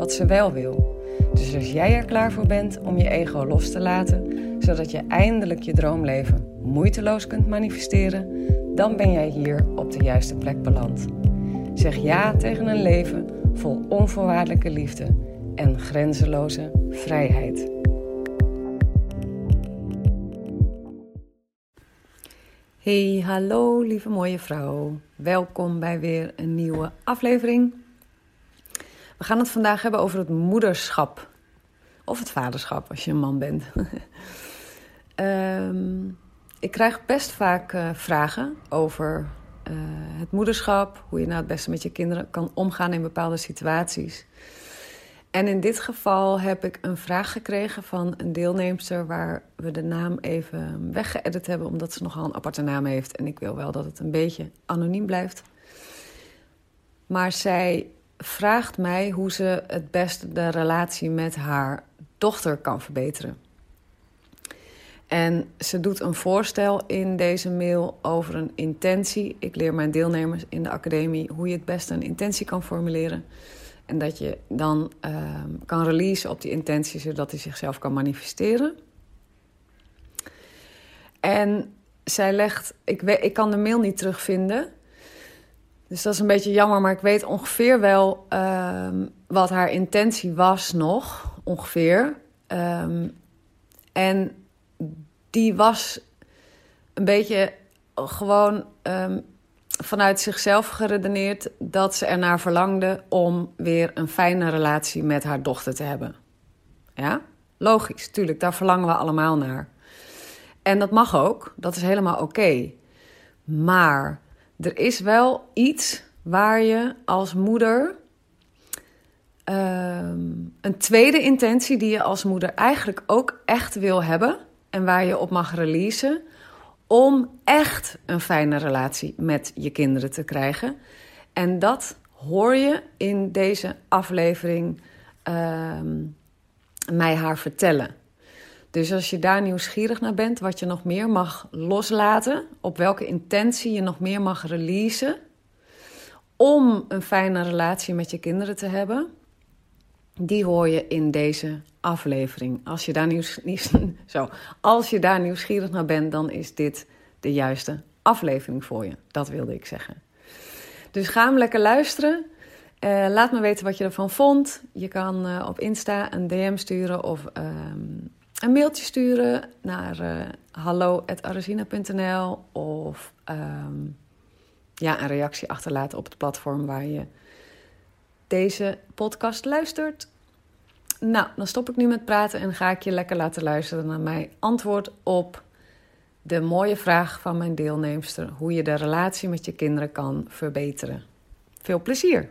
wat ze wel wil. Dus als jij er klaar voor bent om je ego los te laten, zodat je eindelijk je droomleven moeiteloos kunt manifesteren, dan ben jij hier op de juiste plek beland. Zeg ja tegen een leven vol onvoorwaardelijke liefde en grenzeloze vrijheid. Hey, hallo lieve mooie vrouw. Welkom bij weer een nieuwe aflevering. We gaan het vandaag hebben over het moederschap. Of het vaderschap als je een man bent. um, ik krijg best vaak uh, vragen over uh, het moederschap. Hoe je nou het beste met je kinderen kan omgaan in bepaalde situaties. En in dit geval heb ik een vraag gekregen van een deelnemster waar we de naam even weggeëdit hebben, omdat ze nogal een aparte naam heeft. En ik wil wel dat het een beetje anoniem blijft. Maar zij vraagt mij hoe ze het beste de relatie met haar dochter kan verbeteren. En ze doet een voorstel in deze mail over een intentie. Ik leer mijn deelnemers in de academie hoe je het beste een intentie kan formuleren. En dat je dan uh, kan releasen op die intentie, zodat hij zichzelf kan manifesteren. En zij legt, ik, weet, ik kan de mail niet terugvinden. Dus dat is een beetje jammer, maar ik weet ongeveer wel um, wat haar intentie was nog, ongeveer. Um, en die was een beetje gewoon um, vanuit zichzelf geredeneerd dat ze ernaar verlangde om weer een fijne relatie met haar dochter te hebben. Ja, logisch, tuurlijk, daar verlangen we allemaal naar. En dat mag ook, dat is helemaal oké. Maar er is wel iets waar je als moeder. Um, een tweede intentie die je als moeder eigenlijk ook echt wil hebben. En waar je op mag releasen om echt een fijne relatie met je kinderen te krijgen. En dat hoor je in deze aflevering uh, mij haar vertellen. Dus als je daar nieuwsgierig naar bent, wat je nog meer mag loslaten, op welke intentie je nog meer mag releasen om een fijne relatie met je kinderen te hebben, die hoor je in deze aflevering. Als je daar, zo, als je nieuwsgierig naar bent, dan is dit de juiste aflevering voor je. Dat wilde ik zeggen. Dus ga hem lekker luisteren. Uh, laat me weten wat je ervan vond. Je kan uh, op Insta een DM sturen of um, een mailtje sturen naar uh, of um, ja, een reactie achterlaten op het platform waar je deze podcast luistert. Nou, dan stop ik nu met praten en ga ik je lekker laten luisteren naar mijn antwoord op de mooie vraag van mijn deelnemster: hoe je de relatie met je kinderen kan verbeteren. Veel plezier!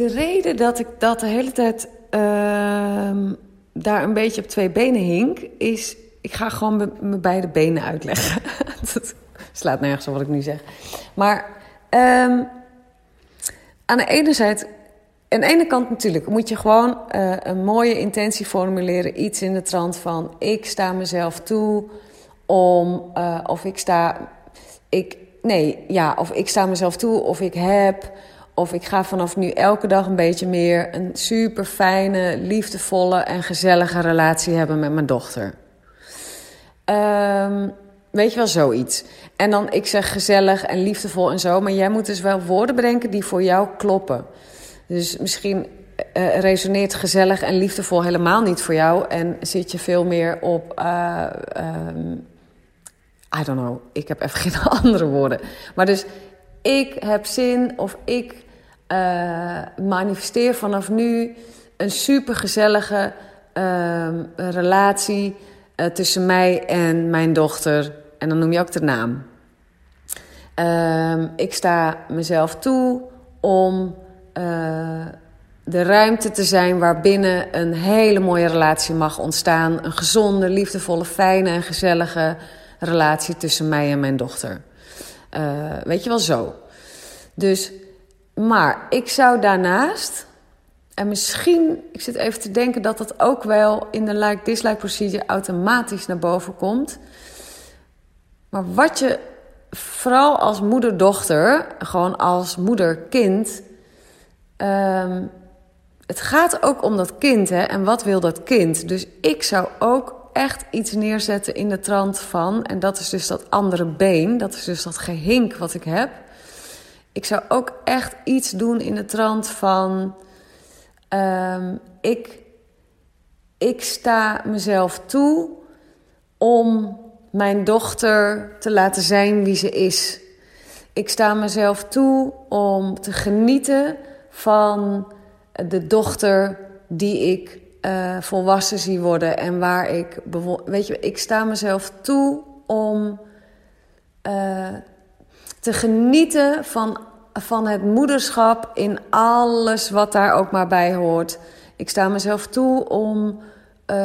De reden dat ik dat de hele tijd uh, daar een beetje op twee benen hink, is. Ik ga gewoon mijn beide benen uitleggen. dat slaat nergens op wat ik nu zeg. Maar um, aan de ene zijde, aan de ene kant natuurlijk, moet je gewoon uh, een mooie intentie formuleren. Iets in de trant van: ik sta mezelf toe om, uh, of ik sta, ik, nee, ja, of ik sta mezelf toe, of ik heb, of ik ga vanaf nu elke dag een beetje meer een super fijne, liefdevolle en gezellige relatie hebben met mijn dochter. Um, weet je wel, zoiets. En dan, ik zeg gezellig en liefdevol en zo, maar jij moet dus wel woorden bedenken die voor jou kloppen. Dus misschien uh, resoneert gezellig en liefdevol helemaal niet voor jou en zit je veel meer op. Uh, um, I don't know, ik heb even geen andere woorden. Maar dus ik heb zin of ik uh, manifesteer vanaf nu een supergezellige uh, relatie uh, tussen mij en mijn dochter. En dan noem je ook de naam. Ehm, ik sta mezelf toe om de ruimte te zijn waarbinnen een hele mooie relatie mag ontstaan. Een gezonde, liefdevolle, fijne en gezellige relatie tussen mij en mijn dochter. Weet je wel zo. Dus, maar ik zou daarnaast, en misschien, ik zit even te denken dat dat ook wel in de like-dislike procedure automatisch naar boven komt. Maar wat je vooral als moeder-dochter, gewoon als moeder-kind, um, het gaat ook om dat kind, hè? En wat wil dat kind? Dus ik zou ook echt iets neerzetten in de trant van, en dat is dus dat andere been, dat is dus dat gehink wat ik heb. Ik zou ook echt iets doen in de trant van, um, ik, ik sta mezelf toe om mijn dochter te laten zijn wie ze is. Ik sta mezelf toe om te genieten van de dochter die ik uh, volwassen zie worden en waar ik, weet je, ik sta mezelf toe om uh, te genieten van, van het moederschap in alles wat daar ook maar bij hoort. Ik sta mezelf toe om uh,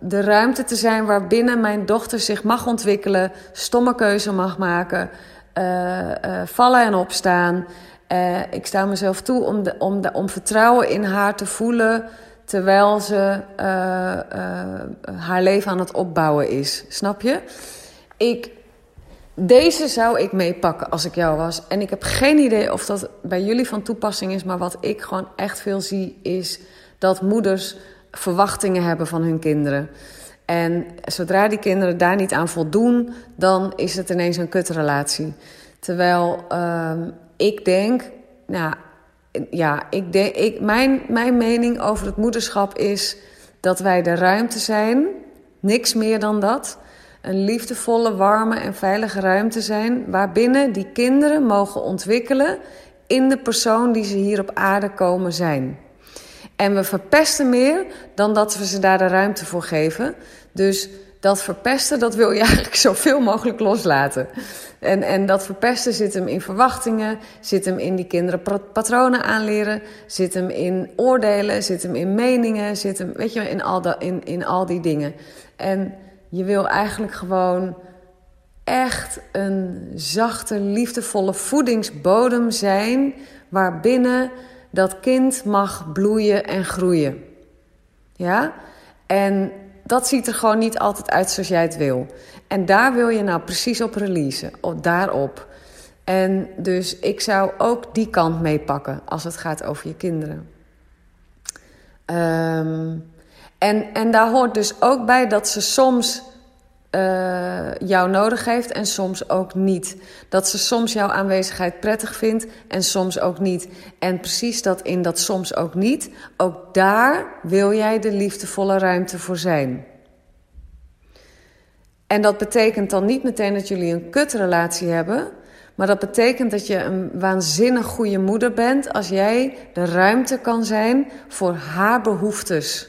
de ruimte te zijn waarbinnen mijn dochter zich mag ontwikkelen, stomme keuze mag maken, vallen en opstaan. ik sta mezelf toe om, om, om vertrouwen in haar te voelen terwijl ze haar leven aan het opbouwen is. Snap je? Ik, deze zou ik meepakken als ik jou was. En ik heb geen idee of dat bij jullie van toepassing is, maar wat ik gewoon echt veel zie is dat moeders verwachtingen hebben van hun kinderen. En zodra die kinderen daar niet aan voldoen, dan is het ineens een kutrelatie. Terwijl uh, ik denk, nou, ja, ik denk, ik, mijn, mijn mening over het moederschap is dat wij de ruimte zijn, niks meer dan dat. Een liefdevolle, warme en veilige ruimte zijn waarbinnen die kinderen mogen ontwikkelen in de persoon die ze hier op aarde komen zijn. En we verpesten meer dan dat we ze daar de ruimte voor geven. Dus dat verpesten, dat wil je eigenlijk zoveel mogelijk loslaten. En, en dat verpesten zit hem in verwachtingen, zit hem in die kinderen patronen aanleren, zit hem in oordelen, zit hem in meningen, zit hem, weet je, in al, in, in al die dingen. En je wil eigenlijk gewoon echt een zachte, liefdevolle voedingsbodem zijn waarbinnen dat kind mag bloeien en groeien. Ja? En dat ziet er gewoon niet altijd uit zoals jij het wil. En daar wil je nou precies op releasen, op, daarop. En dus ik zou ook die kant meepakken als het gaat over je kinderen. Um, en, en daar hoort dus ook bij dat ze soms uh, jou nodig heeft en soms ook niet. Dat ze soms jouw aanwezigheid prettig vindt en soms ook niet. En precies dat in dat soms ook niet, ook daar wil jij de liefdevolle ruimte voor zijn. En dat betekent dan niet meteen dat jullie een kutrelatie hebben. Maar dat betekent dat je een waanzinnig goede moeder bent als jij de ruimte kan zijn voor haar behoeftes.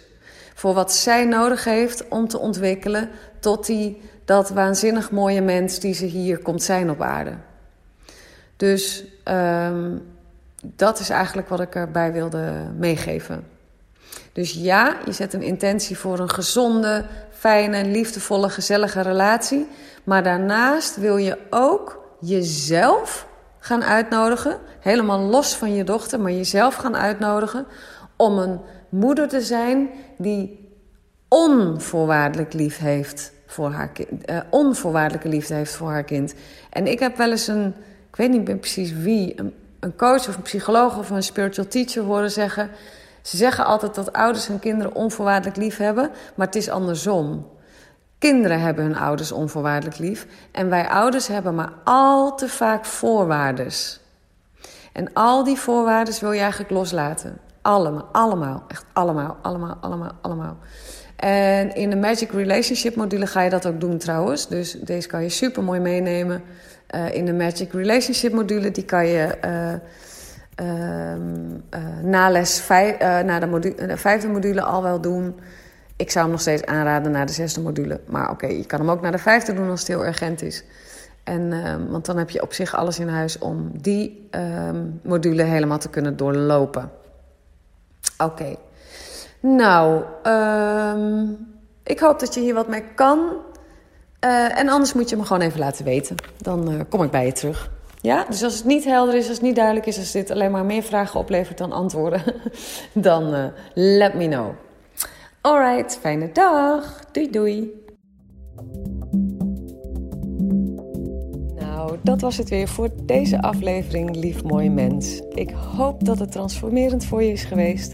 Voor wat zij nodig heeft om te ontwikkelen tot die, dat waanzinnig mooie mens die ze hier komt zijn op aarde. Dus um, dat is eigenlijk wat ik erbij wilde meegeven. Dus ja, je zet een intentie voor een gezonde, fijne, liefdevolle, gezellige relatie. Maar daarnaast wil je ook jezelf gaan uitnodigen. Helemaal los van je dochter, maar jezelf gaan uitnodigen. Om een moeder te zijn die onvoorwaardelijk lief heeft voor haar kind. Uh, onvoorwaardelijke liefde heeft voor haar kind. En ik heb wel eens een, ik weet niet meer precies wie, een, een coach of een psycholoog of een spiritual teacher horen zeggen. Ze zeggen altijd dat ouders hun kinderen onvoorwaardelijk lief hebben, maar het is andersom. Kinderen hebben hun ouders onvoorwaardelijk lief en wij ouders hebben maar al te vaak voorwaardes. En al die voorwaarden wil je eigenlijk loslaten. Allemaal, allemaal, echt allemaal, allemaal, allemaal, allemaal. En in de Magic Relationship module ga je dat ook doen trouwens. Dus deze kan je super mooi meenemen. Uh, in de Magic Relationship module, die kan je uh, na les vijf, na de, module, de, vijfde module al wel doen. Ik zou hem nog steeds aanraden naar de zesde module. Maar oké, je kan hem ook naar de vijfde doen als het heel urgent is. En, ehm, want dan heb je op zich alles in huis om die ehm, module helemaal te kunnen doorlopen. Oké. Nou, um, ik hoop dat je hier wat mee kan. Uh, en anders moet je me gewoon even laten weten. Dan uh, kom ik bij je terug. Ja, dus als het niet helder is, als het niet duidelijk is, als dit alleen maar meer vragen oplevert dan antwoorden, dan uh, let me know. Alright, fijne dag. Doei doei. Nou, dat was het weer voor deze aflevering, lief mooi mens. Ik hoop dat het transformerend voor je is geweest.